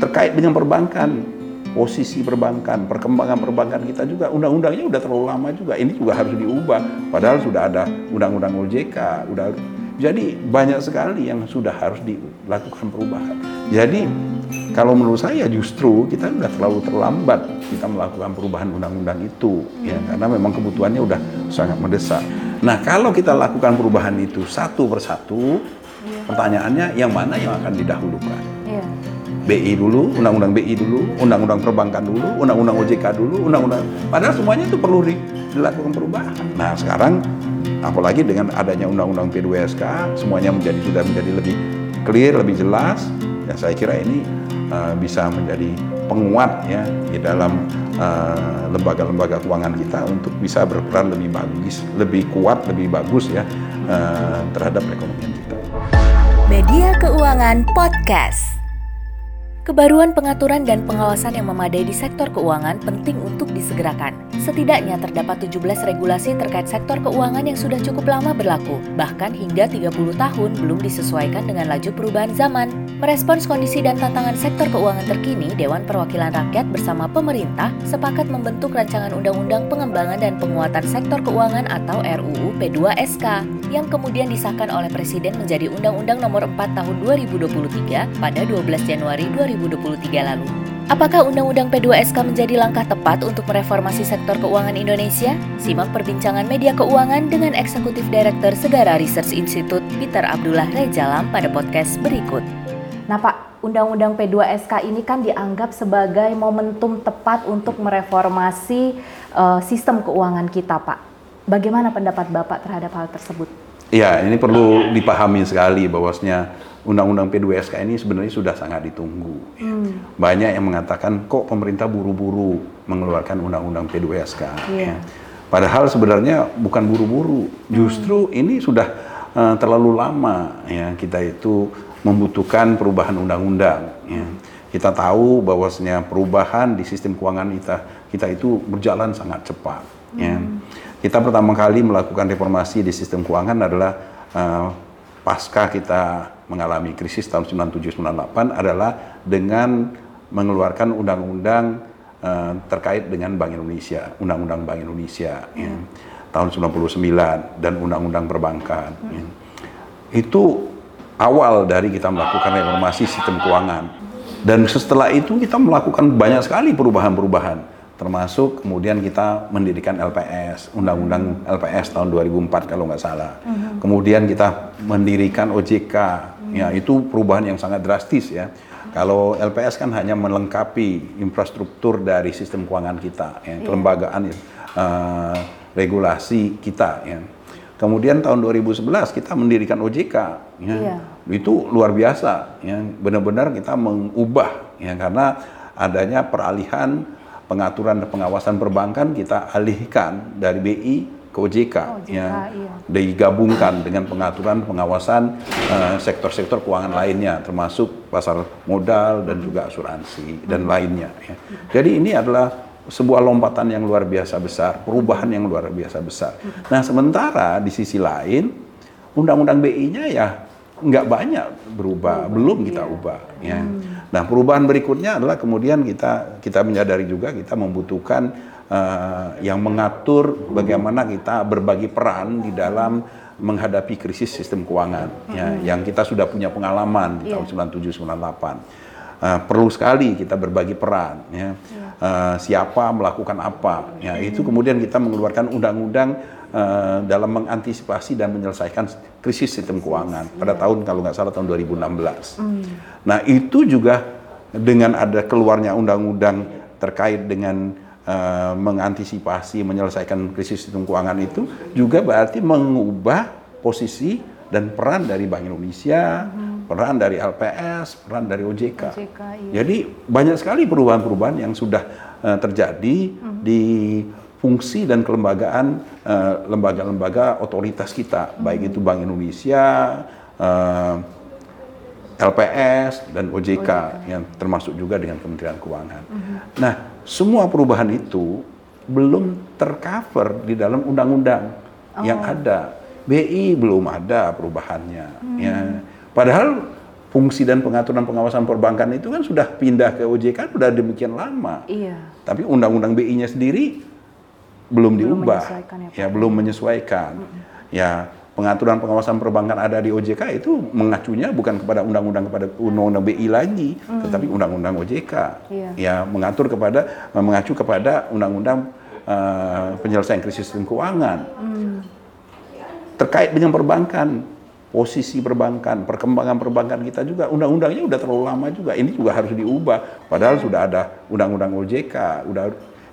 terkait dengan perbankan, posisi perbankan, perkembangan perbankan kita juga undang-undangnya udah terlalu lama juga. Ini juga harus diubah. Padahal sudah ada undang-undang OJK, udah jadi banyak sekali yang sudah harus dilakukan perubahan. Jadi kalau menurut saya justru kita sudah terlalu terlambat kita melakukan perubahan undang-undang itu ya karena memang kebutuhannya udah sangat mendesak. Nah, kalau kita lakukan perubahan itu satu persatu, pertanyaannya yang mana yang akan didahulukan? Iya. BI dulu, undang-undang BI dulu, undang-undang perbankan dulu, undang-undang OJK dulu, undang-undang padahal semuanya itu perlu dilakukan perubahan. Nah, sekarang apalagi dengan adanya undang-undang P2SK semuanya menjadi sudah menjadi lebih clear, lebih jelas. Ya saya kira ini uh, bisa menjadi penguat ya di dalam uh, lembaga-lembaga uh, keuangan kita untuk bisa berperan lebih bagus, lebih kuat, lebih bagus ya uh, terhadap perekonomian kita. Media Keuangan Podcast. Kebaruan pengaturan dan pengawasan yang memadai di sektor keuangan penting untuk disegerakan. Setidaknya terdapat 17 regulasi terkait sektor keuangan yang sudah cukup lama berlaku, bahkan hingga 30 tahun belum disesuaikan dengan laju perubahan zaman. Merespons kondisi dan tantangan sektor keuangan terkini, Dewan Perwakilan Rakyat bersama pemerintah sepakat membentuk rancangan Undang-Undang Pengembangan dan Penguatan Sektor Keuangan atau RUU P2SK yang kemudian disahkan oleh Presiden menjadi Undang-Undang Nomor 4 Tahun 2023 pada 12 Januari 2023 lalu. Apakah Undang-Undang P2SK menjadi langkah tepat untuk mereformasi sektor keuangan Indonesia? Simak perbincangan media keuangan dengan Eksekutif Direktur Segara Research Institute Peter Abdullah Rejalam pada podcast berikut. Nah Pak, Undang-Undang P2SK ini kan dianggap sebagai momentum tepat untuk mereformasi uh, sistem keuangan kita Pak. Bagaimana pendapat Bapak terhadap hal tersebut? Ya, ini perlu dipahami sekali bahwasanya Undang-Undang P2SK ini sebenarnya sudah sangat ditunggu. Hmm. Banyak yang mengatakan kok pemerintah buru-buru mengeluarkan Undang-Undang P2SK. Yeah. Ya. Padahal sebenarnya bukan buru-buru, justru hmm. ini sudah uh, terlalu lama ya kita itu membutuhkan perubahan undang-undang. Ya. Kita tahu bahwasanya perubahan di sistem keuangan kita kita itu berjalan sangat cepat. Ya. Hmm. Ya. Kita pertama kali melakukan reformasi di sistem keuangan adalah uh, pasca kita mengalami krisis tahun 97-98 adalah dengan mengeluarkan undang-undang uh, terkait dengan Bank Indonesia, Undang-Undang Bank Indonesia ya, tahun 99 dan Undang-Undang Perbankan. Ya. Itu awal dari kita melakukan reformasi sistem keuangan. Dan setelah itu kita melakukan banyak sekali perubahan-perubahan termasuk kemudian kita mendirikan LPS, Undang-Undang LPS tahun 2004 kalau nggak salah. Uh -huh. Kemudian kita mendirikan OJK, uh -huh. ya itu perubahan yang sangat drastis ya. Kalau LPS kan hanya melengkapi infrastruktur dari sistem keuangan kita, ya, yeah. kelembagaan uh, regulasi kita. Ya. Kemudian tahun 2011 kita mendirikan OJK, ya. Yeah. itu luar biasa, ya. benar-benar kita mengubah, ya karena adanya peralihan pengaturan dan pengawasan perbankan kita alihkan dari BI ke OJK, oh, ya, iya. digabungkan dengan pengaturan pengawasan eh, sektor-sektor uh, keuangan lainnya, termasuk pasar modal dan juga asuransi dan hmm. lainnya. Ya. Jadi ini adalah sebuah lompatan yang luar biasa besar, perubahan yang luar biasa besar. Hmm. Nah sementara di sisi lain, undang-undang BI-nya ya nggak banyak berubah, belum kita iya. ubah. Ya. Hmm. Nah, perubahan berikutnya adalah kemudian kita kita menyadari juga kita membutuhkan uh, yang mengatur bagaimana kita berbagi peran di dalam menghadapi krisis sistem keuangan ya hmm. yang kita sudah punya pengalaman di yeah. tahun 97 98. Uh, perlu sekali kita berbagi peran ya. Uh, siapa melakukan apa ya itu kemudian kita mengeluarkan undang-undang uh, dalam mengantisipasi dan menyelesaikan krisis sistem keuangan pada tahun kalau nggak salah tahun 2016. Mm. Nah itu juga dengan ada keluarnya undang-undang terkait dengan uh, mengantisipasi menyelesaikan krisis sistem keuangan itu juga berarti mengubah posisi dan peran dari Bank Indonesia, hmm. peran dari LPS, peran dari OJK. OJK iya. Jadi banyak sekali perubahan-perubahan yang sudah uh, terjadi hmm. di fungsi dan kelembagaan eh, lembaga-lembaga uh, otoritas kita, hmm. baik itu Bank Indonesia, uh, eh, LPS dan OJK, OJK yang termasuk juga dengan Kementerian Keuangan. Hmm. Nah, semua perubahan itu belum tercover di dalam undang-undang oh. yang ada. BI belum ada perubahannya. Hmm. Ya. Padahal fungsi dan pengaturan pengawasan perbankan itu kan sudah pindah ke OJK sudah demikian lama. Iya. Tapi undang-undang BI-nya sendiri belum, Belum diubah. menyesuaikan ya, ya, belum menyesuaikan. Ya, pengaturan pengawasan perbankan ada di OJK itu mengacunya bukan kepada undang-undang kepada undang-undang BI lagi, tetapi undang-undang OJK. Iya. Ya, mengatur kepada mengacu kepada undang-undang eh, penyelesaian krisis sistem keuangan. Terkait dengan perbankan, posisi perbankan, perkembangan perbankan kita juga undang-undangnya udah terlalu lama juga. Ini juga harus diubah. Padahal sudah ada undang-undang OJK, udah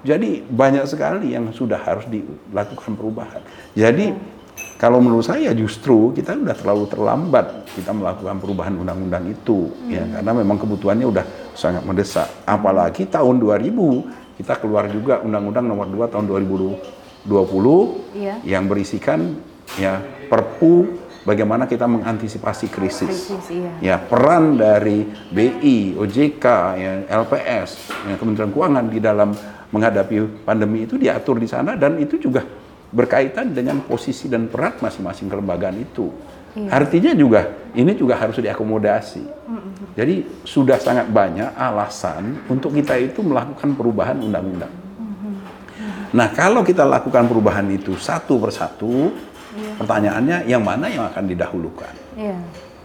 jadi banyak sekali yang sudah harus dilakukan perubahan. Jadi kalau menurut saya justru kita udah terlalu terlambat kita melakukan perubahan undang-undang itu ya karena memang kebutuhannya udah sangat mendesak. Apalagi tahun 2000 kita keluar juga undang-undang nomor 2 tahun 2020 Iya. yang berisikan ya Perpu bagaimana kita mengantisipasi krisis. Krisis, iya. Ya, peran dari BI, OJK, ya, LPS, ya, Kementerian Keuangan di dalam menghadapi pandemi itu diatur di sana dan itu juga berkaitan dengan posisi dan peran masing-masing kelembagaan itu. Artinya juga ini juga harus diakomodasi. Jadi sudah sangat banyak alasan untuk kita itu melakukan perubahan undang-undang. Nah, kalau kita lakukan perubahan itu satu persatu, pertanyaannya yang mana yang akan didahulukan? Iya.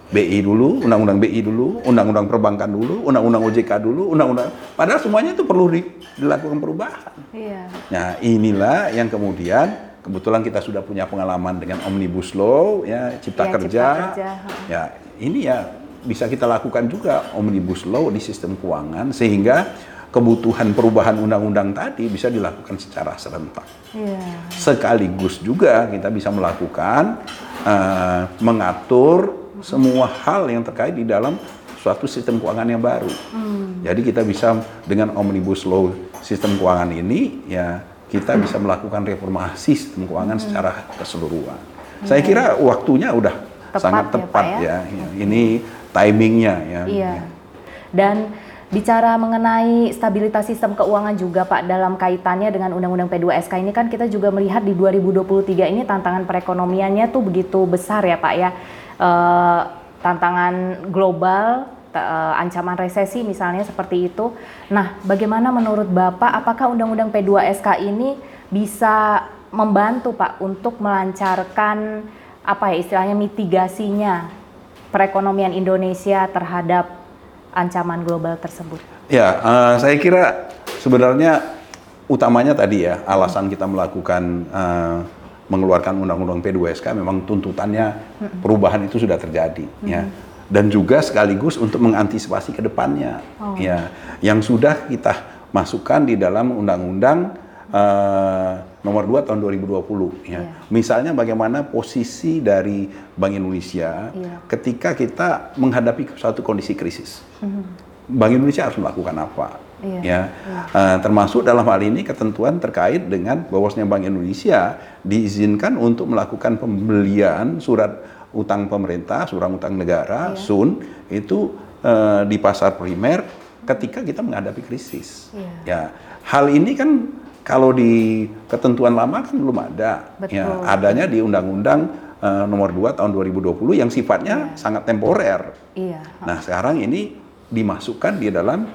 BI dulu, undang-undang BI dulu, undang-undang perbankan dulu, undang-undang OJK dulu, undang-undang padahal semuanya itu perlu di- dilakukan perubahan. Iya. Nah, inilah yang kemudian kebetulan kita sudah punya pengalaman dengan Omnibus Law ya, Cipta Ya, Kerja. Cipta Kerja. Ya, ini ya bisa kita lakukan juga Omnibus Law di sistem keuangan sehingga kebutuhan perubahan undang-undang tadi bisa dilakukan secara serentak Iya. sekaligus juga kita bisa melakukan eh, mengatur semua hal yang terkait di dalam suatu sistem keuangan yang baru. Jadi kita bisa dengan omnibus law sistem keuangan ini ya kita bisa melakukan reformasi sistem keuangan secara keseluruhan. Saya kira waktunya udah Tepat sangat ya, tepat Pak, ya. Ya, Ini timingnya ya. Iya. Dan bicara mengenai stabilitas sistem keuangan juga Pak dalam kaitannya dengan Undang-Undang P2SK ini kan kita juga melihat di 2023 ini tantangan perekonomiannya tuh begitu besar ya Pak ya. Eh, tantangan global, eh, ancaman resesi misalnya seperti itu. Nah, bagaimana menurut Bapak apakah Undang-Undang P2SK ini bisa membantu Pak untuk melancarkan apa ya istilahnya mitigasinya perekonomian Indonesia terhadap ancaman global tersebut. Ya, eh, saya kira sebenarnya utamanya tadi ya alasan kita melakukan eh, mengeluarkan undang-undang P2SK memang tuntutannya perubahan itu sudah terjadi ya dan juga sekaligus untuk mengantisipasi ke depannya ya yang sudah kita masukkan di dalam undang-undang eh, nomor 2 tahun 2020 ya. Iya. Misalnya bagaimana posisi dari Bank Indonesia Iya. ketika kita menghadapi suatu kondisi krisis. Bank Indonesia harus melakukan apa? Iya, Ya, Eh, termasuk dalam hal ini ketentuan terkait dengan bahwasanya Bank Indonesia diizinkan untuk melakukan pembelian surat utang pemerintah, surat utang negara (SUN) itu eh, di pasar primer ketika kita menghadapi krisis. Iya. Ya, hal ini kan kalau di ketentuan lama kan belum ada. Betul. Ya, adanya di Undang-Undang eh, Nomor 2 Tahun 2020 yang sifatnya sangat temporer. Iya. Nah, sekarang ini dimasukkan di dalam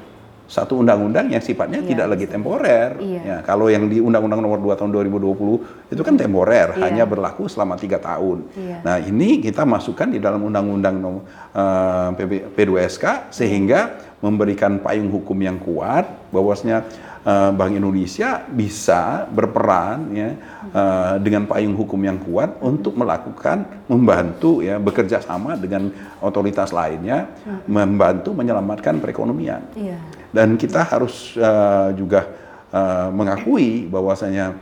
satu undang-undang yang sifatnya Iya. tidak lagi temporer. Iya. Ya, kalau yang di Undang-Undang Nomor 2 Tahun 2020 itu kan temporer, Iya. hanya berlaku selama tiga tahun. Iya. Nah, ini kita masukkan di dalam Undang-Undang Nom- eh, PB P2SK sehingga memberikan payung hukum yang kuat bahwasanya eh, Bank Indonesia bisa berperan ya eh, dengan payung hukum yang kuat untuk melakukan membantu ya bekerja sama dengan otoritas lainnya membantu menyelamatkan perekonomian Iya. Dan kita harus eh, juga eh, mengakui bahwasanya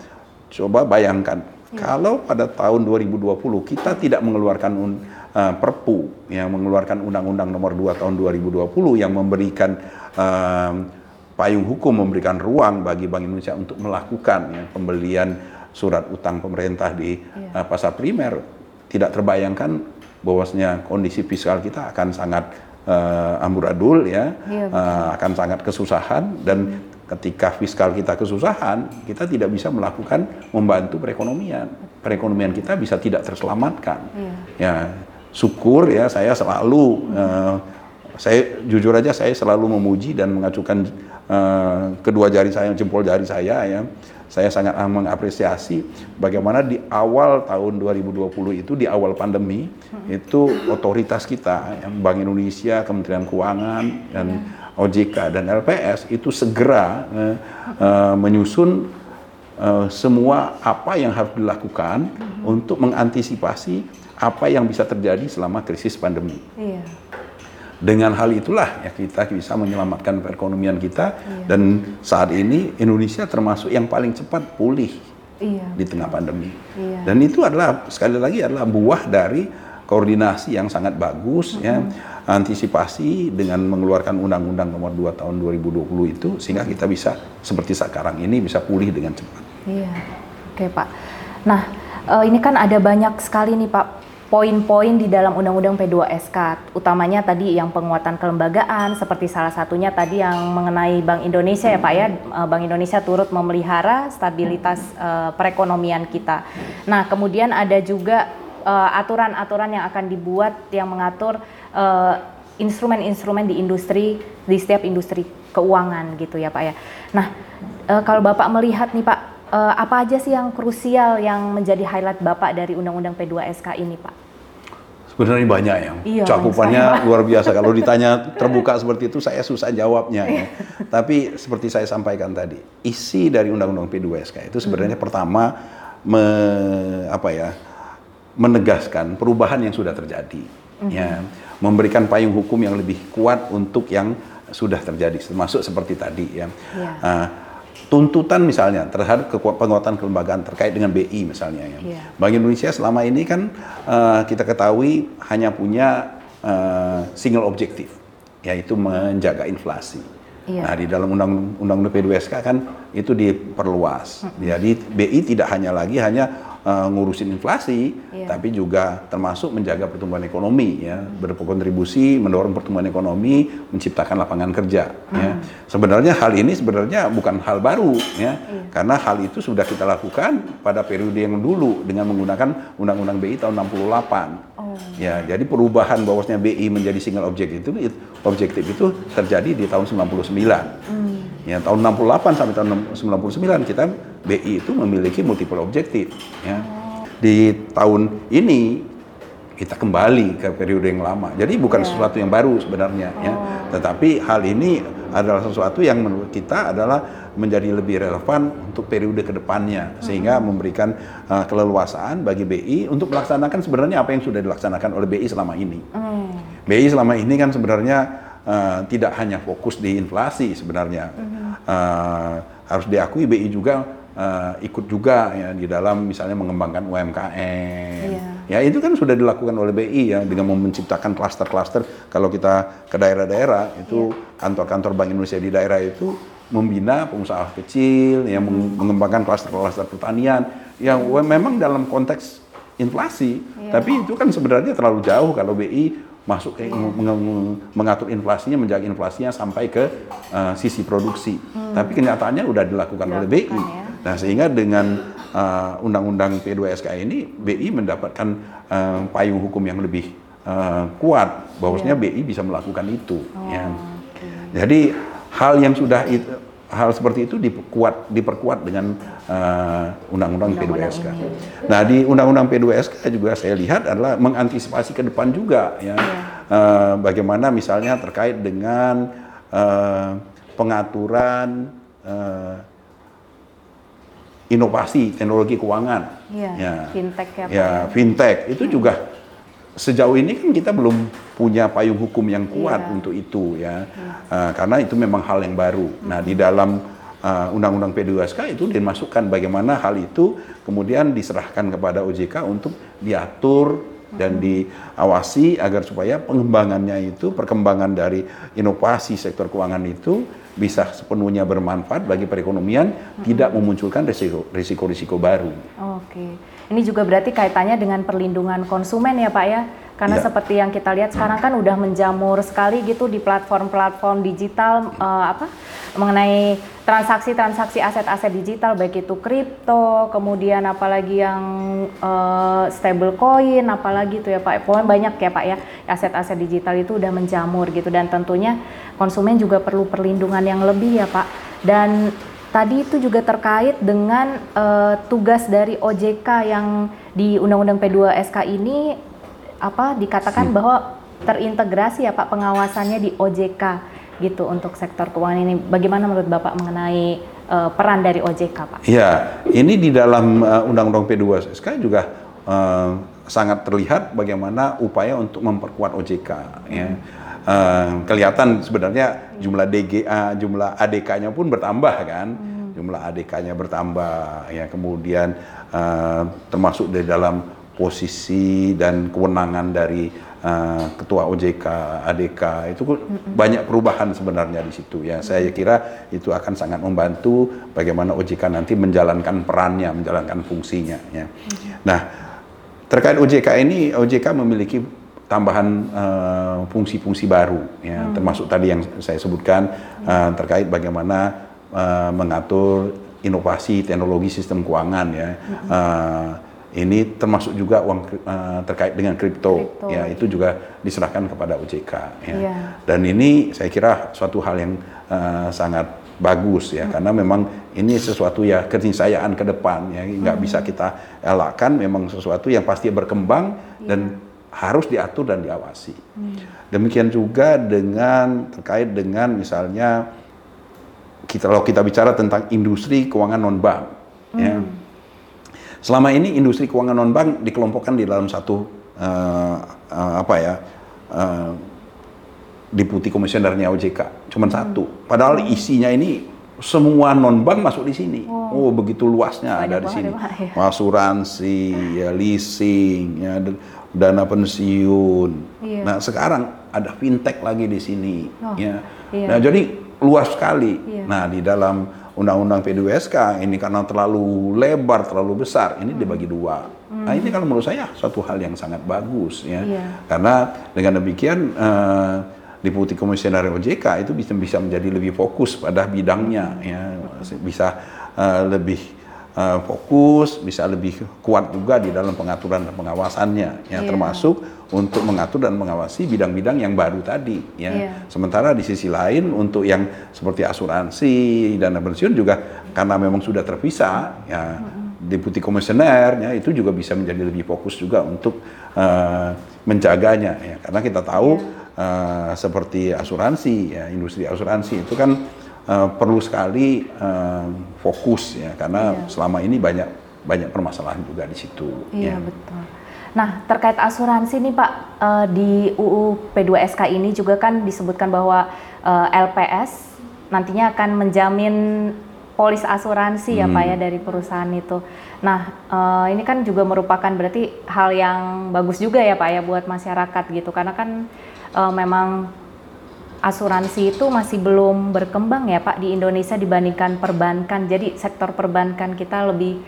coba bayangkan kalau pada tahun 2020 kita tidak mengeluarkan un- eh, Perpu yang mengeluarkan Undang-Undang Nomor 2 Tahun 2020 yang memberikan eh, payung hukum memberikan ruang bagi Bank Indonesia untuk melakukan ya, pembelian surat utang pemerintah di eh, pasar primer tidak terbayangkan bahwasanya kondisi fiskal kita akan sangat eh, amburadul ya Iya, eh, akan sangat kesusahan dan ketika fiskal kita kesusahan kita tidak bisa melakukan membantu perekonomian perekonomian kita bisa tidak terselamatkan Iya. ya syukur ya saya selalu eh, saya jujur aja saya selalu memuji dan mengacukan uh, kedua jari saya, jempol jari saya ya. Saya sangat mengapresiasi bagaimana di awal tahun 2020 itu di awal pandemi itu otoritas kita, yang Bank Indonesia, Kementerian Keuangan dan OJK dan LPS itu segera uh, uh, menyusun uh, semua apa yang harus dilakukan untuk mengantisipasi apa yang bisa terjadi selama krisis pandemi. Iya. Dengan hal itulah ya kita bisa menyelamatkan perekonomian kita dan saat ini Indonesia termasuk yang paling cepat pulih Iya. di tengah pandemi. Iya. Dan itu adalah sekali lagi adalah buah dari koordinasi yang sangat bagus ya antisipasi dengan mengeluarkan undang-undang nomor 2 tahun 2020 itu sehingga kita bisa seperti sekarang ini bisa pulih dengan cepat. Iya, oke Pak. Nah, eh, ini kan ada banyak sekali nih Pak poin-poin di dalam Undang-Undang P2SK, utamanya tadi yang penguatan kelembagaan, seperti salah satunya tadi yang mengenai Bank Indonesia ya Pak ya, Eh, Bank Indonesia turut memelihara stabilitas eh, perekonomian kita. Nah, kemudian ada juga eh, aturan-aturan yang akan dibuat yang mengatur instrumen-instrumen di industri, di setiap industri keuangan gitu ya Pak ya. Nah, eh, kalau Bapak melihat nih Pak, eh, apa aja sih yang krusial yang menjadi highlight Bapak dari Undang-Undang P2SK ini Pak? Sebenarnya banyak ya. Iya, Cakupannya Pak. luar biasa. Kalau ditanya terbuka seperti itu saya susah jawabnya. ya. Tapi seperti saya sampaikan tadi, isi dari Undang-Undang P2SK itu sebenarnya pertama me- apa ya? menegaskan perubahan yang sudah terjadi. Ya, memberikan payung hukum yang lebih kuat untuk yang sudah terjadi termasuk seperti tadi ya. Iya. Ah, tuntutan misalnya terhadap penguatan kelembagaan terkait dengan BI misalnya ya. Iya. Bank Indonesia selama ini kan eh, kita ketahui hanya punya eh, single objektif yaitu menjaga inflasi. Iya. Nah, di dalam undang undang P2SK kan itu diperluas. Jadi BI tidak hanya lagi hanya eh, ngurusin inflasi, Iya. tapi juga termasuk menjaga pertumbuhan ekonomi ya, berkontribusi mendorong pertumbuhan ekonomi, menciptakan lapangan kerja ya. Sebenarnya hal ini sebenarnya bukan hal baru ya. Karena hal itu sudah kita lakukan pada periode yang dulu dengan menggunakan Undang-Undang BI tahun 68. Oh. Ya, jadi perubahan bahwasanya BI menjadi single objektif itu objektif itu terjadi di tahun 99. Ya, tahun 68 sampai tahun 99 kita BI itu memiliki multiple objektif ya. Di tahun ini kita kembali ke periode yang lama. Jadi bukan sesuatu yang baru sebenarnya ya. Tetapi hal ini adalah sesuatu yang menurut kita adalah menjadi lebih relevan untuk periode ke depannya sehingga memberikan uh, keleluasaan bagi BI untuk melaksanakan sebenarnya apa yang sudah dilaksanakan oleh BI selama ini. Hmm. BI selama ini kan sebenarnya uh, tidak hanya fokus di inflasi sebenarnya. Uh, harus diakui BI juga uh, ikut juga ya di dalam misalnya mengembangkan UMKM. Iya. Ya itu kan sudah dilakukan oleh BI ya dengan menciptakan klaster-klaster. Kalau kita ke daerah-daerah itu kantor-kantor Bank Indonesia di daerah itu membina pengusaha kecil yang meng- mengembangkan klaster-klaster pertanian yang we- memang dalam konteks inflasi. Tapi itu kan sebenarnya terlalu jauh kalau BI masuk ke meng- mengatur inflasinya, menjaga inflasinya sampai ke uh, sisi produksi. Tapi kenyataannya udah dilakukan oleh BI. Dilakukan, ya. Nah, sehingga dengan uh, undang-undang P2SK ini BI mendapatkan uh, payung hukum yang lebih uh, kuat bahwasanya BI bisa melakukan itu ya. Jadi hal yang sudah itu hal seperti itu diperkuat diperkuat dengan undang-undang Undang-undang P2SK. ini. Nah, di undang-undang P2SK juga saya lihat adalah mengantisipasi ke depan juga ya. Uh, bagaimana misalnya terkait dengan uh, pengaturan uh, inovasi teknologi keuangan. Iya, Ya. fintech ya. Ya, fintech itu juga sejauh ini kan kita belum punya payung hukum yang kuat Iya. untuk itu ya. Uh, karena itu memang hal yang baru. Nah, di dalam uh, Undang-Undang P2SK itu dimasukkan bagaimana hal itu kemudian diserahkan kepada OJK untuk diatur dan diawasi agar supaya pengembangannya itu perkembangan dari inovasi sektor keuangan itu bisa sepenuhnya bermanfaat bagi perekonomian, tidak memunculkan risiko- risiko-risiko baru. Oke, ini juga berarti kaitannya dengan perlindungan konsumen ya Pak ya, Karena Iya. seperti yang kita lihat sekarang kan udah menjamur sekali gitu di platform-platform digital eh, apa mengenai transaksi-transaksi aset-aset digital baik itu kripto, kemudian apalagi yang eh, stable coin, apalagi itu ya Pak. Pokoknya banyak ya Pak ya aset-aset digital itu udah menjamur gitu dan tentunya konsumen juga perlu perlindungan yang lebih ya Pak. Dan tadi itu juga terkait dengan eh, tugas dari OJK yang di Undang-Undang P2SK ini apa dikatakan bahwa terintegrasi ya Pak pengawasannya di OJK gitu untuk sektor keuangan ini. Bagaimana menurut Bapak mengenai eh, peran dari OJK Pak? Ya, ini di dalam uh, Undang-Undang P2SK juga uh, sangat terlihat bagaimana upaya untuk memperkuat OJK. Ya. Uh, kelihatan sebenarnya jumlah DGA, jumlah ADK-nya pun bertambah kan, jumlah ADK-nya bertambah. Ya, kemudian uh, termasuk di dalam posisi dan kewenangan dari uh, ketua OJK, ADK itu pun banyak perubahan sebenarnya di situ ya. Saya kira itu akan sangat membantu bagaimana OJK nanti menjalankan perannya, menjalankan fungsinya ya. Nah, terkait OJK ini OJK memiliki tambahan uh, fungsi-fungsi baru ya, termasuk tadi yang saya sebutkan uh, terkait bagaimana uh, mengatur inovasi teknologi sistem keuangan ya. Uh, ini termasuk juga uang eh, terkait dengan kripto, ya itu juga diserahkan kepada OJK. Ya. Iya. Dan ini saya kira suatu hal yang eh, sangat bagus ya, karena memang ini sesuatu ya keniscayaan ke depan ya, nggak bisa kita elakkan. Memang sesuatu yang pasti berkembang dan harus diatur dan diawasi. Demikian juga dengan terkait dengan misalnya kita kalau kita bicara tentang industri keuangan non bank, ya. Selama ini industri keuangan non bank dikelompokkan di dalam satu eh, eh, apa ya eh, deputi komisionernya OJK, cuma satu. Padahal isinya ini semua non bank masuk di sini. Oh, begitu luasnya ada di sini. ya, ya. Asuransi, ya leasing, ya dana pensiun. Iya. Nah sekarang ada fintech lagi di sini. Oh, ya. iya. Nah jadi luas sekali. Iya. Nah di dalam undang-undang P2SK ini karena terlalu lebar, terlalu besar, ini dibagi dua. Nah ini kalau menurut saya suatu hal yang sangat bagus ya. Iya. Karena dengan demikian eh, Deputi Komisioner OJK itu bisa bisa menjadi lebih fokus pada bidangnya ya, bisa eh, lebih eh, fokus, bisa lebih kuat juga di dalam pengaturan dan pengawasannya ya Iya. termasuk untuk mengatur dan mengawasi bidang-bidang yang baru tadi ya. Iya. Sementara di sisi lain untuk yang seperti asuransi, dana pensiun juga karena memang sudah terpisah ya deputi komisioner ya itu juga bisa menjadi lebih fokus juga untuk eh, menjaganya ya karena kita tahu eh, seperti asuransi ya industri asuransi itu kan eh, perlu sekali eh, fokus ya karena selama ini banyak banyak permasalahan juga di situ Iya ya. betul. Nah terkait asuransi nih Pak eh, di UU P2SK ini juga kan disebutkan bahwa eh, LPS nantinya akan menjamin polis asuransi ya Pak ya Hmm. dari perusahaan itu. Nah eh, ini kan juga merupakan berarti hal yang bagus juga ya Pak ya buat masyarakat gitu karena kan eh, memang asuransi itu masih belum berkembang ya Pak di Indonesia dibandingkan perbankan. Jadi sektor perbankan kita lebih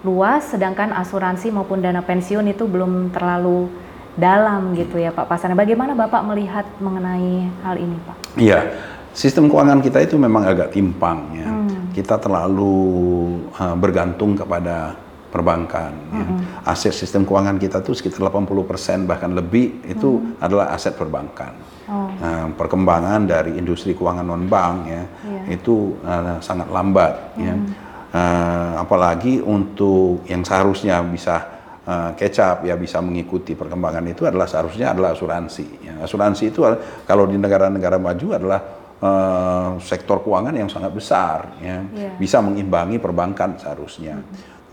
luas sedangkan asuransi maupun dana pensiun itu belum terlalu dalam gitu ya Pak Pasana. Bagaimana Bapak melihat mengenai hal ini Pak? Iya, sistem keuangan kita itu memang agak timpang ya. Hmm. Kita terlalu uh, bergantung kepada perbankan. ya. Hmm. Aset sistem keuangan kita tuh sekitar 80% bahkan lebih itu Hmm. adalah aset perbankan. Oh, Nah, perkembangan dari industri keuangan non bank ya Iya. itu uh, sangat lambat ya. Uh, apalagi untuk yang seharusnya bisa uh, up ya bisa mengikuti perkembangan itu adalah seharusnya adalah asuransi. Ya. Asuransi itu al- kalau di negara-negara maju adalah uh, sektor keuangan yang sangat besar ya. Iya. Bisa mengimbangi perbankan seharusnya.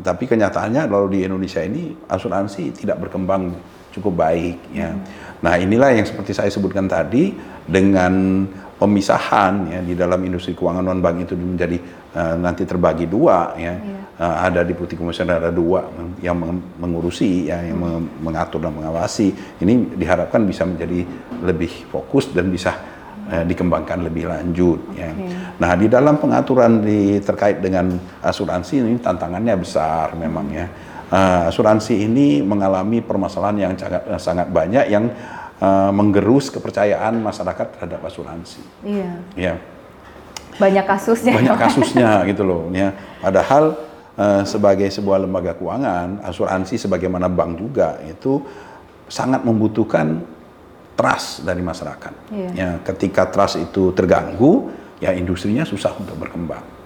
Tetapi kenyataannya kalau di Indonesia ini asuransi tidak berkembang cukup baik ya. Nah, inilah yang seperti saya sebutkan tadi dengan pemisahan ya di dalam industri keuangan non bank itu menjadi eh, nanti terbagi dua ya. Eh, ada deputi komisioner ada dua yang meng- mengurusi ya yang meng- mengatur dan mengawasi. Ini diharapkan bisa menjadi lebih fokus dan bisa eh, dikembangkan lebih lanjut ya. Nah, di dalam pengaturan di terkait dengan asuransi ini tantangannya besar memang ya. uh, asuransi ini mengalami permasalahan yang sangat, sangat banyak yang uh, menggerus kepercayaan masyarakat terhadap asuransi. Iya. Ya, Banyak kasusnya. banyak kasusnya gitu loh. Ya, padahal uh, sebagai sebuah lembaga keuangan, asuransi sebagaimana bank juga itu sangat membutuhkan trust dari masyarakat. Iya. Ya, ketika trust itu terganggu, ya industrinya susah untuk berkembang.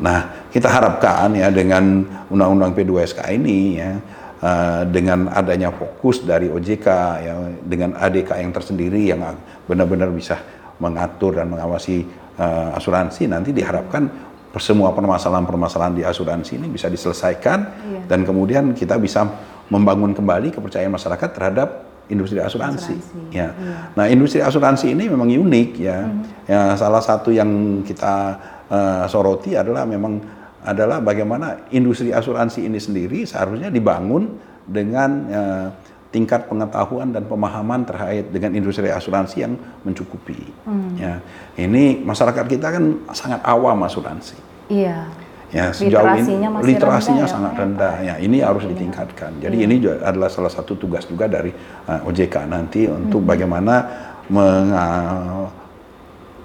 Nah, kita harapkan ya dengan Undang-Undang P2SK ini ya uh, dengan adanya fokus dari OJK ya dengan ADK yang tersendiri yang benar-benar bisa mengatur dan mengawasi uh, asuransi nanti diharapkan semua permasalahan-permasalahan di asuransi ini bisa diselesaikan Iya. dan kemudian kita bisa membangun kembali kepercayaan masyarakat terhadap industri asuransi. Asuransi, Ya. iya. Nah, industri asuransi ini memang unik ya. Mhm. Ya, salah satu yang kita eh, soroti adalah memang adalah bagaimana industri asuransi ini sendiri seharusnya dibangun dengan eh, tingkat pengetahuan dan pemahaman terkait dengan industri asuransi yang mencukupi. Hmm. Ya, ini masyarakat kita kan sangat awam asuransi. Iya. Ya, sejauh ini Literasinya masih literasinya rendah ya, sangat ya, rendah. Ya, ini harus ditingkatkan. Jadi ini juga adalah salah satu tugas juga dari uh, OJK nanti untuk Hmm. bagaimana menga-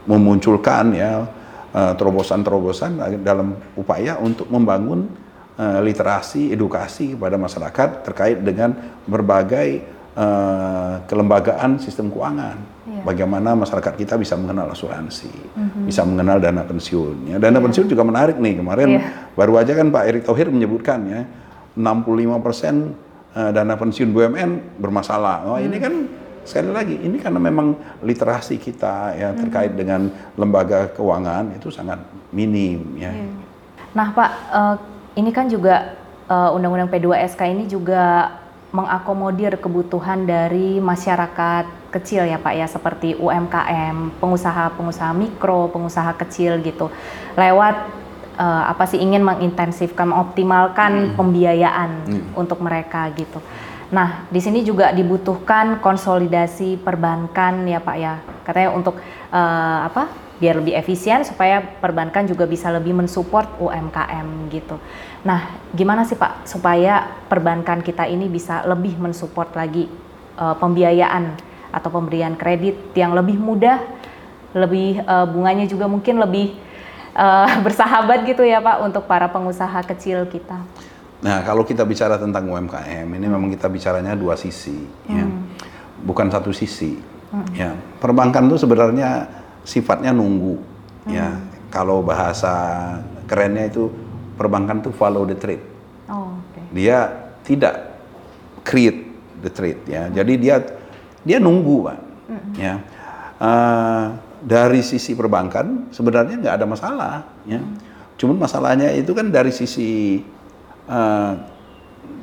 memunculkan ya uh, terobosan-terobosan dalam upaya untuk membangun uh, literasi edukasi kepada masyarakat terkait dengan berbagai uh, kelembagaan sistem keuangan. Iya. Bagaimana masyarakat kita bisa mengenal asuransi, Mhm. bisa mengenal dana pensiun. Ya, dana pensiun juga menarik nih kemarin Iya. baru aja kan Pak Erick Thohir menyebutkan ya 65 persen eh, dana pensiun BUMN bermasalah. Oh ini kan sekali lagi ini karena memang literasi kita ya terkait dengan lembaga keuangan itu sangat minim ya. Nah, Pak, eh, ini kan juga eh, Undang-Undang P2SK ini juga mengakomodir kebutuhan dari masyarakat kecil ya, Pak ya, seperti UMKM, pengusaha-pengusaha mikro, pengusaha kecil gitu. Lewat eh, apa sih ingin mengintensifkan, mengoptimalkan pembiayaan untuk mereka gitu. Nah, di sini juga dibutuhkan konsolidasi perbankan ya Pak ya. Katanya untuk eh, apa? Biar lebih efisien supaya perbankan juga bisa lebih mensupport UMKM gitu. Nah, gimana sih Pak supaya perbankan kita ini bisa lebih mensupport lagi eh, pembiayaan atau pemberian kredit yang lebih mudah, lebih eh, bunganya juga mungkin lebih eh, bersahabat gitu ya Pak untuk para pengusaha kecil kita. Nah kalau kita bicara tentang UMKM ini memang kita bicaranya dua sisi ya, bukan satu sisi. Ya perbankan itu sebenarnya sifatnya nunggu ya. Kalau bahasa kerennya itu perbankan itu follow the trade. Oh, oke. dia tidak create the trade ya. Jadi dia dia nunggu pak. Ya. Eh, dari sisi perbankan sebenarnya nggak ada masalah ya. Cuman masalahnya itu kan dari sisi eh,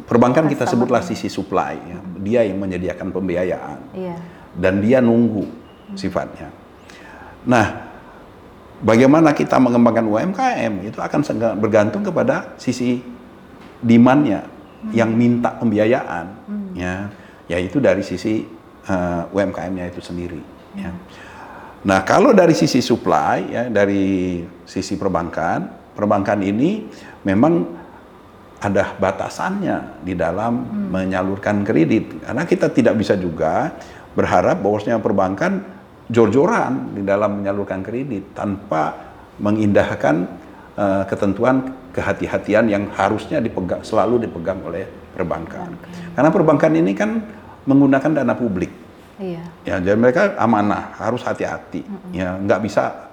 perbankan kita sebutlah sisi supply ya. Dia yang menyediakan pembiayaan Iya. dan dia nunggu sifatnya. Nah, bagaimana kita mengembangkan UMKM itu akan bergantung kepada sisi demandnya yang minta pembiayaan, ya, yaitu dari sisi eh, UMKM-nya itu sendiri. Ya. Nah, kalau dari sisi supply, ya, dari sisi perbankan, perbankan ini memang ada batasannya di dalam menyalurkan kredit. Karena kita tidak bisa juga berharap bahwasanya perbankan jor-joran di dalam menyalurkan kredit tanpa mengindahkan eh, ketentuan kehati-hatian yang harusnya dipegang selalu dipegang oleh perbankan. Karena perbankan ini kan menggunakan dana publik. Iya. ya jadi mereka amanah harus hati-hati. Ya nggak bisa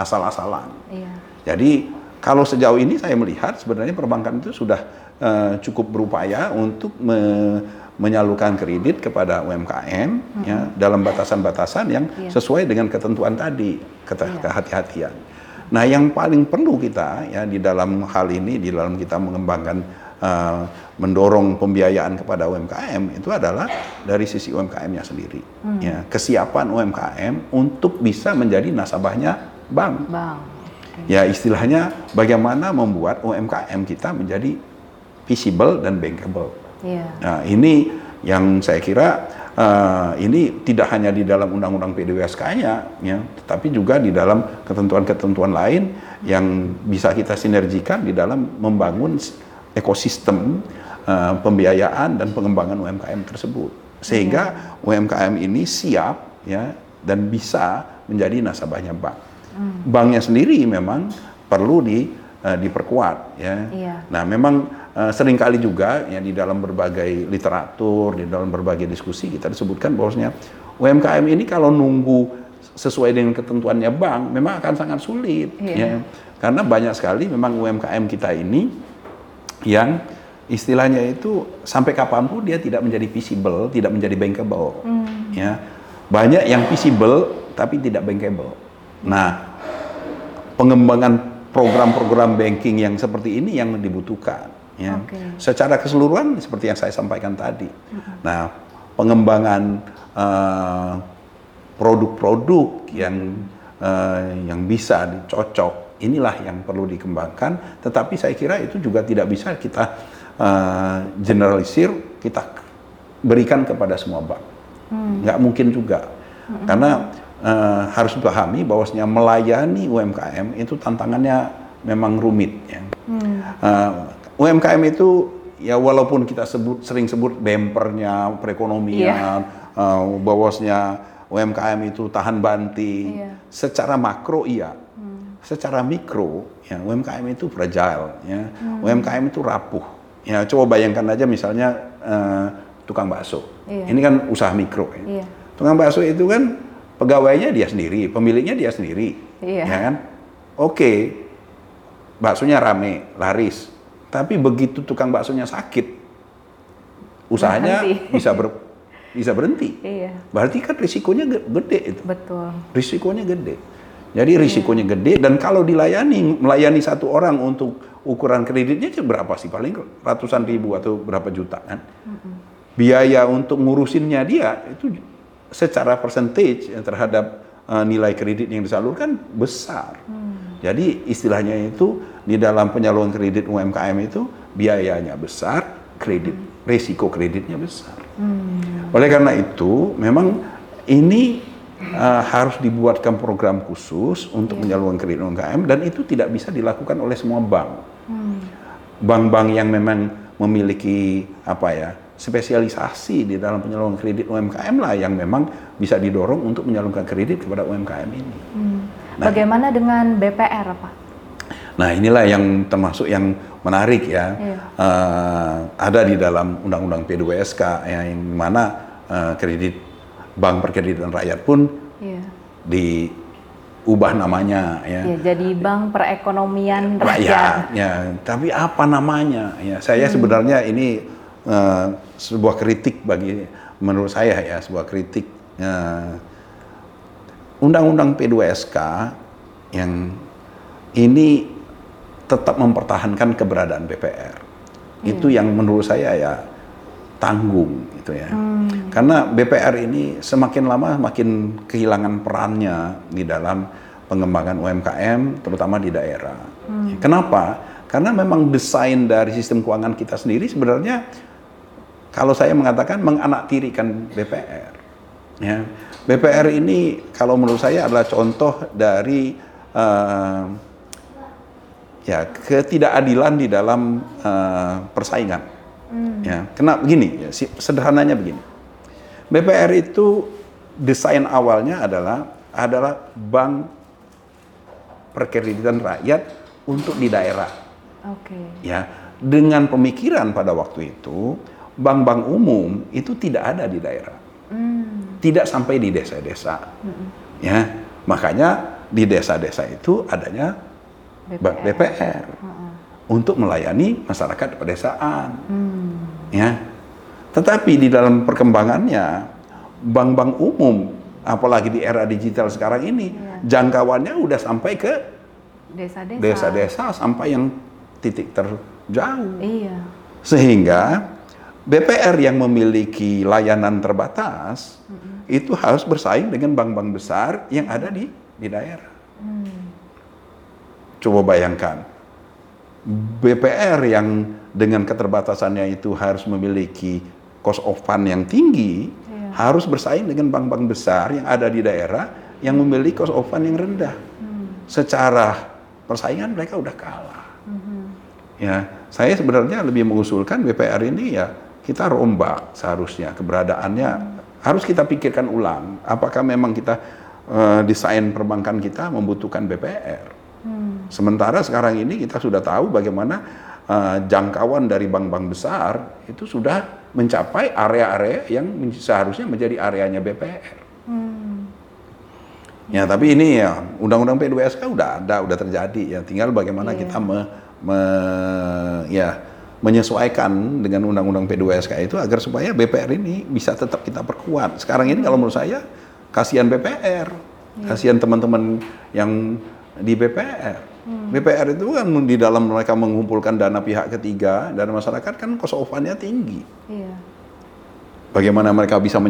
asal-asalan. Iya. jadi kalau sejauh ini saya melihat sebenarnya perbankan itu sudah eh, cukup berupaya untuk me- menyalurkan kredit kepada UMKM ya dalam batasan-batasan yang Iya. sesuai dengan ketentuan tadi kete- kehati-hatian. Nah, yang paling perlu kita ya di dalam hal ini di dalam kita mengembangkan eh, mendorong pembiayaan kepada UMKM itu adalah dari sisi UMKM-nya sendiri. Ya, kesiapan UMKM untuk bisa menjadi nasabahnya bank. Bang. Ya istilahnya bagaimana membuat UMKM kita menjadi visible dan bankable. Iya. Nah ini yang saya kira eh, ini tidak hanya di dalam undang-undang PDWSK-nya, ya, tetapi juga di dalam ketentuan-ketentuan lain yang bisa kita sinergikan di dalam membangun ekosistem eh, pembiayaan dan pengembangan UMKM tersebut sehingga UMKM ini siap ya dan bisa menjadi nasabahnya bank. Banknya sendiri memang perlu di eh, diperkuat ya. Iya. Nah, memang eh, sering kali juga ya di dalam berbagai literatur, di dalam berbagai diskusi kita disebutkan bahwasanya UMKM ini kalau nunggu sesuai dengan ketentuannya bank memang akan sangat sulit Iya. ya. Karena banyak sekali memang UMKM kita ini yang istilahnya itu sampai kapan pun dia tidak menjadi visible, tidak menjadi bankable. Ya. Banyak yang visible tapi tidak bankable. Nah, pengembangan program-program banking yang seperti ini yang dibutuhkan ya. Oke. Secara keseluruhan seperti yang saya sampaikan tadi. Nah, pengembangan eh, produk-produk yang eh, yang bisa dicocok inilah yang perlu dikembangkan. Tetapi saya kira itu juga tidak bisa kita eh, generalisir, kita berikan kepada semua bank. Nggak mungkin juga, karena eh, harus dipahami bahwasanya melayani UMKM itu tantangannya memang rumit. Ya. Eh, UMKM itu ya walaupun kita sebut sering sebut bempernya perekonomian, eh, bahwasanya UMKM itu tahan banting. Iya. Secara makro iya, secara mikro ya UMKM itu fragile, ya UMKM itu rapuh. Ya coba bayangkan aja misalnya eh, tukang bakso, Iya. ini kan usaha mikro. Ya. Iya. Tukang bakso itu kan pegawainya dia sendiri, pemiliknya dia sendiri, Iya. ya kan? Oke, baksonya rame, laris. Tapi begitu tukang baksonya sakit, usahanya Berhenti. bisa ber, bisa berhenti. Iya, Berarti kan risikonya ge- gede itu. betul. Risikonya gede. Jadi risikonya gede dan kalau dilayani melayani satu orang untuk ukuran kreditnya itu berapa sih paling ratusan ribu atau berapa juta kan? Biaya untuk ngurusinnya dia itu secara percentage terhadap eh, nilai kredit yang disalurkan besar. Jadi istilahnya itu di dalam penyaluran kredit UMKM itu biayanya besar, kredit risiko kreditnya besar. Oleh karena itu, memang ini uh, harus dibuatkan program khusus untuk penyaluran kredit UMKM dan itu tidak bisa dilakukan oleh semua bank. Bank-bank yang memang memiliki apa ya spesialisasi di dalam penyaluran kredit UMKM lah yang memang bisa didorong untuk menyalurkan kredit kepada UMKM ini. Nah. Bagaimana dengan BPR, Pak? Nah inilah yang termasuk yang menarik ya. Iya. Eh, ada di dalam Undang-Undang P2SK ya, yang mana eh, kredit bank perkreditan rakyat pun Iya. diubah namanya ya. Ya, jadi Bank Perekonomian Rakyat. Rakyat. Ya, tapi apa namanya? Ya, saya sebenarnya ini eh, sebuah kritik bagi menurut saya ya sebuah kritik eh, Undang-Undang P2SK yang ini tetap mempertahankan keberadaan BPR. Itu yang menurut saya ya tanggung gitu ya. Karena BPR ini semakin lama makin kehilangan perannya di dalam pengembangan UMKM terutama di daerah. Kenapa? Karena memang desain dari sistem keuangan kita sendiri sebenarnya kalau saya mengatakan menganaktirikan BPR. Ya. BPR ini kalau menurut saya adalah contoh dari eh, ya ketidakadilan di dalam eh, persaingan. Ya, kena begini, ya, sederhananya begini. BPR itu desain awalnya adalah adalah bank perkreditan rakyat untuk di daerah Oke. ya dengan pemikiran pada waktu itu bank-bank umum itu tidak ada di daerah Hmm. tidak sampai di desa-desa ya makanya di desa-desa itu adanya bank BPR untuk melayani masyarakat pedesaan Hmm. ya tetapi di dalam perkembangannya bank-bank umum apalagi di era digital sekarang ini jangkauannya udah sampai ke Desa-desa. desa-desa sampai yang titik terjauh Iya. sehingga BPR yang memiliki layanan terbatas itu harus bersaing dengan bank-bank besar yang ada di di daerah. Coba bayangkan BPR yang dengan keterbatasannya itu harus memiliki cost of fund yang tinggi Iya. harus bersaing dengan bank-bank besar yang ada di daerah yang memiliki cost of fund yang rendah. Secara persaingan mereka udah kalah. Ya, saya sebenarnya lebih mengusulkan BPR ini ya kita rombak seharusnya keberadaannya harus kita pikirkan ulang. Apakah memang kita eh, desain perbankan kita membutuhkan BPR? Sementara sekarang ini kita sudah tahu bagaimana eh, jangkauan dari bank-bank besar itu sudah mencapai area-area yang seharusnya menjadi areanya BPR. Ya, tapi ini ya undang-undang P2SK udah ada, udah terjadi ya. Tinggal bagaimana Iya. kita me, me- ya menyesuaikan dengan undang-undang P2SK itu agar supaya BPR ini bisa tetap kita perkuat. Sekarang ini kalau menurut saya kasihan BPR, kasihan teman-teman yang di BPR. BPR itu kan di dalam mereka mengumpulkan dana pihak ketiga dan masyarakat kan cost of tinggi Iya. bagaimana mereka bisa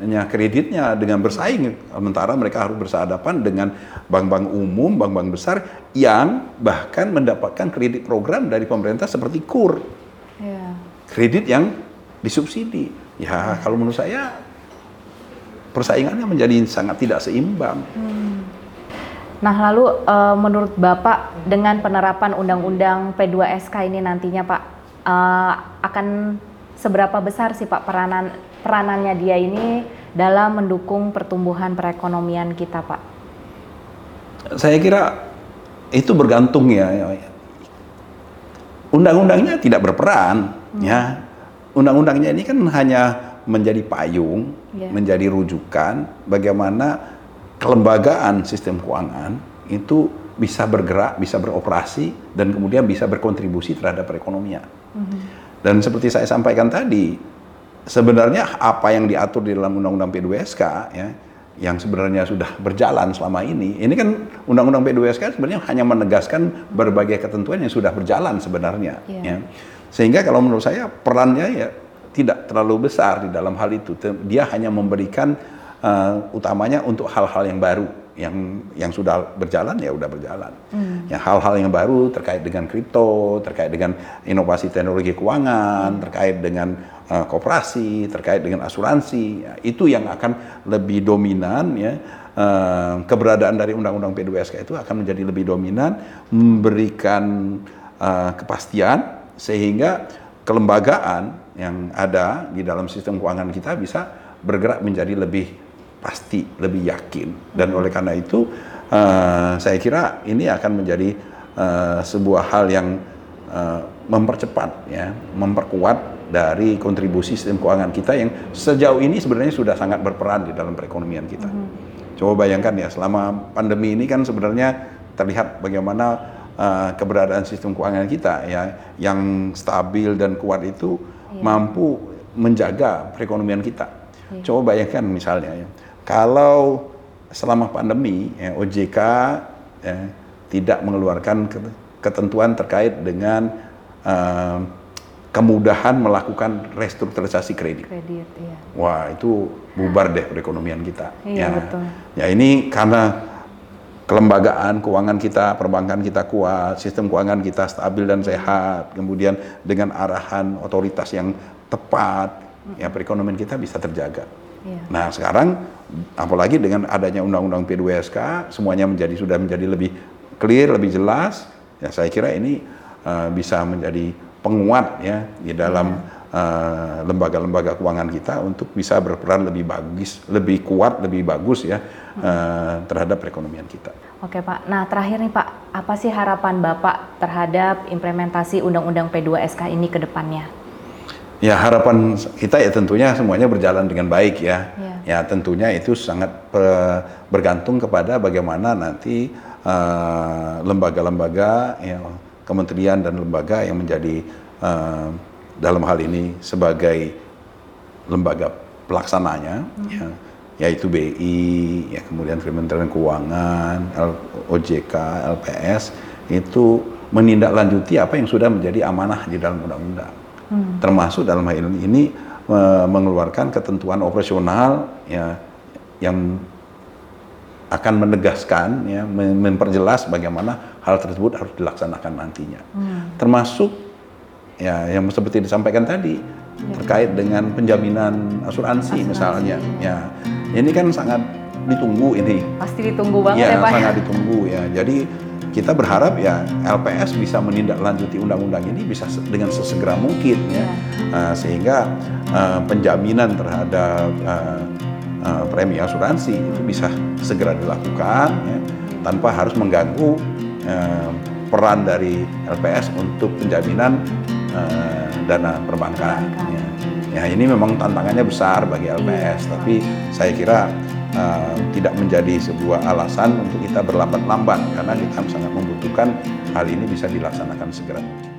menyalurkannya kreditnya dengan bersaing sementara mereka harus bersehadapan dengan bank-bank umum, bank-bank besar yang bahkan mendapatkan kredit program dari pemerintah seperti KUR, Iya. kredit yang disubsidi. Ya, kalau menurut saya persaingannya menjadi sangat tidak seimbang. Nah, lalu eh, menurut Bapak dengan penerapan Undang-Undang P2SK ini nantinya Pak eh, akan seberapa besar sih Pak peranan peranannya dia ini dalam mendukung pertumbuhan perekonomian kita Pak? Saya kira itu bergantung ya. Undang-undangnya tidak berperan, ya. Undang-undangnya ini kan hanya menjadi payung, Iya. menjadi rujukan bagaimana kelembagaan sistem keuangan itu bisa bergerak, bisa beroperasi, dan kemudian bisa berkontribusi terhadap perekonomian. Dan seperti saya sampaikan tadi, sebenarnya apa yang diatur di dalam Undang-Undang P2SK ya, yang sebenarnya sudah berjalan selama ini, ini kan Undang-Undang P2SK sebenarnya hanya menegaskan berbagai ketentuan yang sudah berjalan sebenarnya. Iya. Ya. Sehingga kalau menurut saya perannya ya tidak terlalu besar di dalam hal itu. Dia hanya memberikan eh, utamanya untuk hal-hal yang baru yang yang sudah berjalan ya udah berjalan. Ya hal-hal yang baru terkait dengan kripto, terkait dengan inovasi teknologi keuangan, terkait dengan eh, koperasi, terkait dengan asuransi, ya, itu yang akan lebih dominan ya. Eh, keberadaan dari Undang-Undang P2SK itu akan menjadi lebih dominan, memberikan eh, kepastian sehingga kelembagaan yang ada di dalam sistem keuangan kita bisa bergerak menjadi lebih pasti, lebih yakin. Dan oleh karena itu, eh, saya kira ini akan menjadi eh, sebuah hal yang eh, mempercepat, ya, memperkuat dari kontribusi sistem keuangan kita yang sejauh ini sebenarnya sudah sangat berperan di dalam perekonomian kita. Coba bayangkan ya, selama pandemi ini kan sebenarnya terlihat bagaimana uh, keberadaan sistem keuangan kita ya yang stabil dan kuat itu mampu menjaga perekonomian kita. Coba bayangkan misalnya ya, kalau selama pandemi ya, OJK ya, tidak mengeluarkan ket- ketentuan terkait dengan uh, kemudahan melakukan restrukturisasi kredit. Kredit, iya. Wah itu bubar deh perekonomian kita. Iya, ya. betul. Ya ini karena kelembagaan keuangan kita, perbankan kita kuat, sistem keuangan kita stabil dan sehat, kemudian dengan arahan otoritas yang tepat, ya perekonomian kita bisa terjaga. Iya. Nah sekarang apalagi dengan adanya undang-undang P2SK, semuanya menjadi sudah menjadi lebih clear, lebih jelas. Ya saya kira ini uh, bisa menjadi penguat ya di dalam uh, lembaga-lembaga keuangan kita untuk bisa berperan lebih bagus, lebih kuat, lebih bagus ya uh, terhadap perekonomian kita. Oke Pak, nah terakhir nih Pak, apa sih harapan Bapak terhadap implementasi Undang-Undang P2SK ini ke depannya? Ya harapan kita ya tentunya semuanya berjalan dengan baik ya. Iya. Ya tentunya itu sangat bergantung kepada bagaimana nanti eh, lembaga-lembaga, ya, kementerian dan lembaga yang menjadi eh, dalam hal ini sebagai lembaga pelaksananya, ya, yaitu BI, ya kemudian Kementerian Keuangan, L- OJK, LPS itu menindaklanjuti apa yang sudah menjadi amanah di dalam undang-undang. Termasuk dalam hal ini, ini eh, mengeluarkan ketentuan operasional ya yang akan menegaskan ya mem- memperjelas bagaimana hal tersebut harus dilaksanakan nantinya. Termasuk ya yang seperti disampaikan tadi terkait dengan penjaminan asuransi, misalnya. Ya ini kan sangat ditunggu ini. Pasti ditunggu banget ya, ya, Pak. sangat ditunggu ya. Jadi kita berharap ya LPS bisa menindaklanjuti undang-undang ini bisa dengan sesegera mungkin ya, Uh, sehingga uh, penjaminan terhadap uh, uh, premi asuransi itu bisa segera dilakukan ya, tanpa harus mengganggu uh, peran dari LPS untuk penjaminan uh, dana perbankan. Ya. Ya ini memang tantangannya besar bagi LPS, tapi saya kira uh, tidak menjadi sebuah alasan untuk kita berlambat-lambat karena kita sangat membutuhkan hal ini bisa dilaksanakan segera.